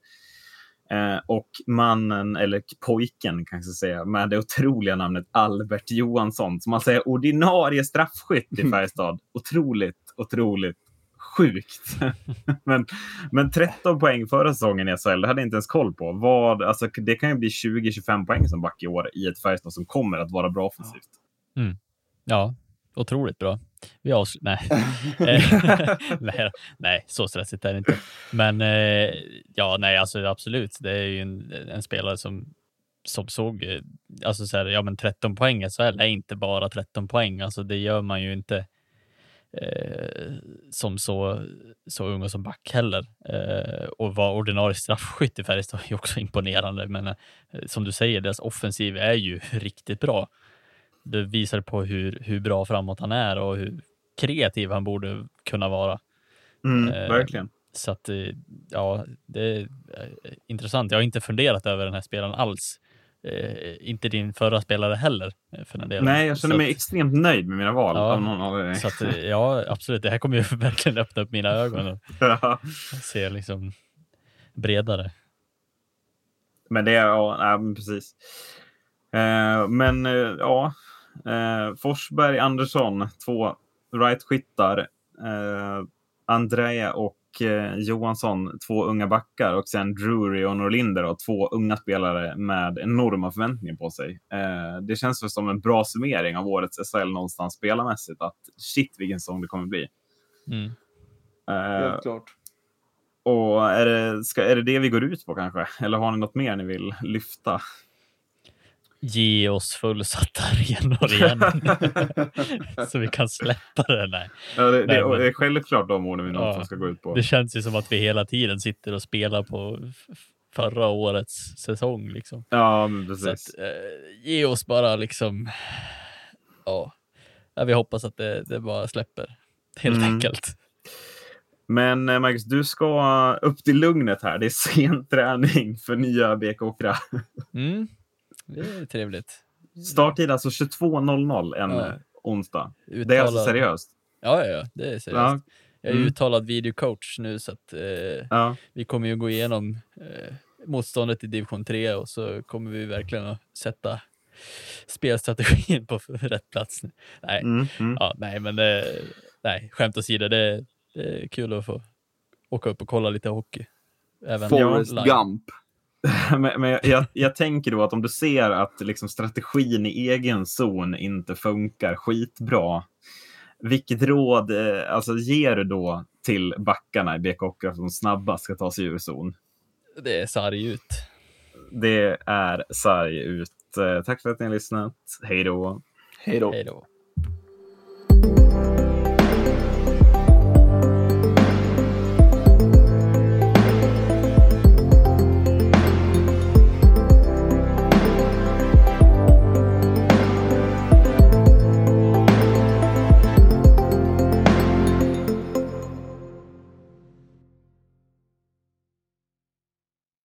Eh, och mannen, eller pojken kanske säga, med det otroliga namnet Albert Johansson, som man säger ordinarie straffskytt i Färjestad. Otroligt, otroligt sjukt. men, men 13 poäng förra säsongen i SHL, det hade jag inte ens koll på. Vad, alltså, det kan ju bli 20-25 poäng som back i år i ett Färjestad som kommer att vara bra offensivt. Ja, otroligt bra. Vi avslutar... Nej. Nej, nej, så stressigt är det inte. Men eh, ja, nej, alltså absolut. Det är ju en, en spelare som, som såg, eh, alltså så här, ja men 13 poäng i SHL är inte bara 13 poäng. Alltså det gör man ju inte eh, som så, så ung och som back heller. Eh, och vara ordinarie straffskytt i Färjestad är också imponerande. Men eh, som du säger, deras offensiv är ju riktigt bra. Det visar på hur, hur bra framåt han är och hur kreativ han borde kunna vara. Mm, Eh, verkligen. Så att, eh, ja, det är eh, intressant. Jag har inte funderat över den här spelaren alls. Eh, inte din förra spelare heller eh, för den delen. Nej, jag känner Så mig att- extremt nöjd med mina val. Ja, av någon anledning. Så att, eh, ja, absolut. Det här kommer ju verkligen öppna upp mina ögon och Ja. se liksom bredare. Men det är, ja, nej, men precis. Eh, men eh, ja, eh, Forsberg, Andersson, två right-skyttar. Eh, Andrea och eh, Johansson, två unga backar. Och sen Drury och Norlinder, och två unga spelare med enorma förväntningar på sig. Eh, det känns väl som en bra summering av årets SHL någonstans spelarmässigt. Att shit vilken säsong det kommer bli. Mm. Eh, klart. och är det, ska, är det det vi går ut på kanske? Eller har ni något mer ni vill lyfta? Ge oss fullsatta arenor igen. så vi kan släppa det. Nej. Ja, det, Nej, det, men- det är självklart de orden vi Ja. ska gå ut på. Det känns ju som att vi hela tiden sitter och spelar på förra årets säsong. Liksom. Ja, men Så precis. att, eh, ge oss bara liksom, ja, ja vi hoppas att det, det bara släpper helt Mm. enkelt. Men eh, Marcus, du ska upp till lugnet här. Det är sen träning för nya BK Åkra. Mm. Det är trevligt. Starttid alltså 22.00 en Ja. onsdag. Det är alltså Uttalad- seriöst. Ja, ja, ja, det är seriöst. Ja. Jag är Mm. uttalad videocoach nu så att eh, Ja. vi kommer ju gå igenom eh, motståndet i division 3 och så kommer vi verkligen att sätta spelstrategin på rätt plats. nu. Nej, Mm, mm. ja, nej men eh, nej, skämt åsido, det, det är kul att få åka upp och kolla lite hockey. Även Forrest. Gump. Men, men jag, jag, tänker då att om du ser att liksom strategin i egen zon inte funkar skitbra. Vilket råd eh, alltså, ger du då till backarna i BK Åkra som snabbast ska ta sig ur zon? Det är sarg ut. Det är sarg ut. Eh, Tack för att ni har lyssnat. Hej då. Hej då.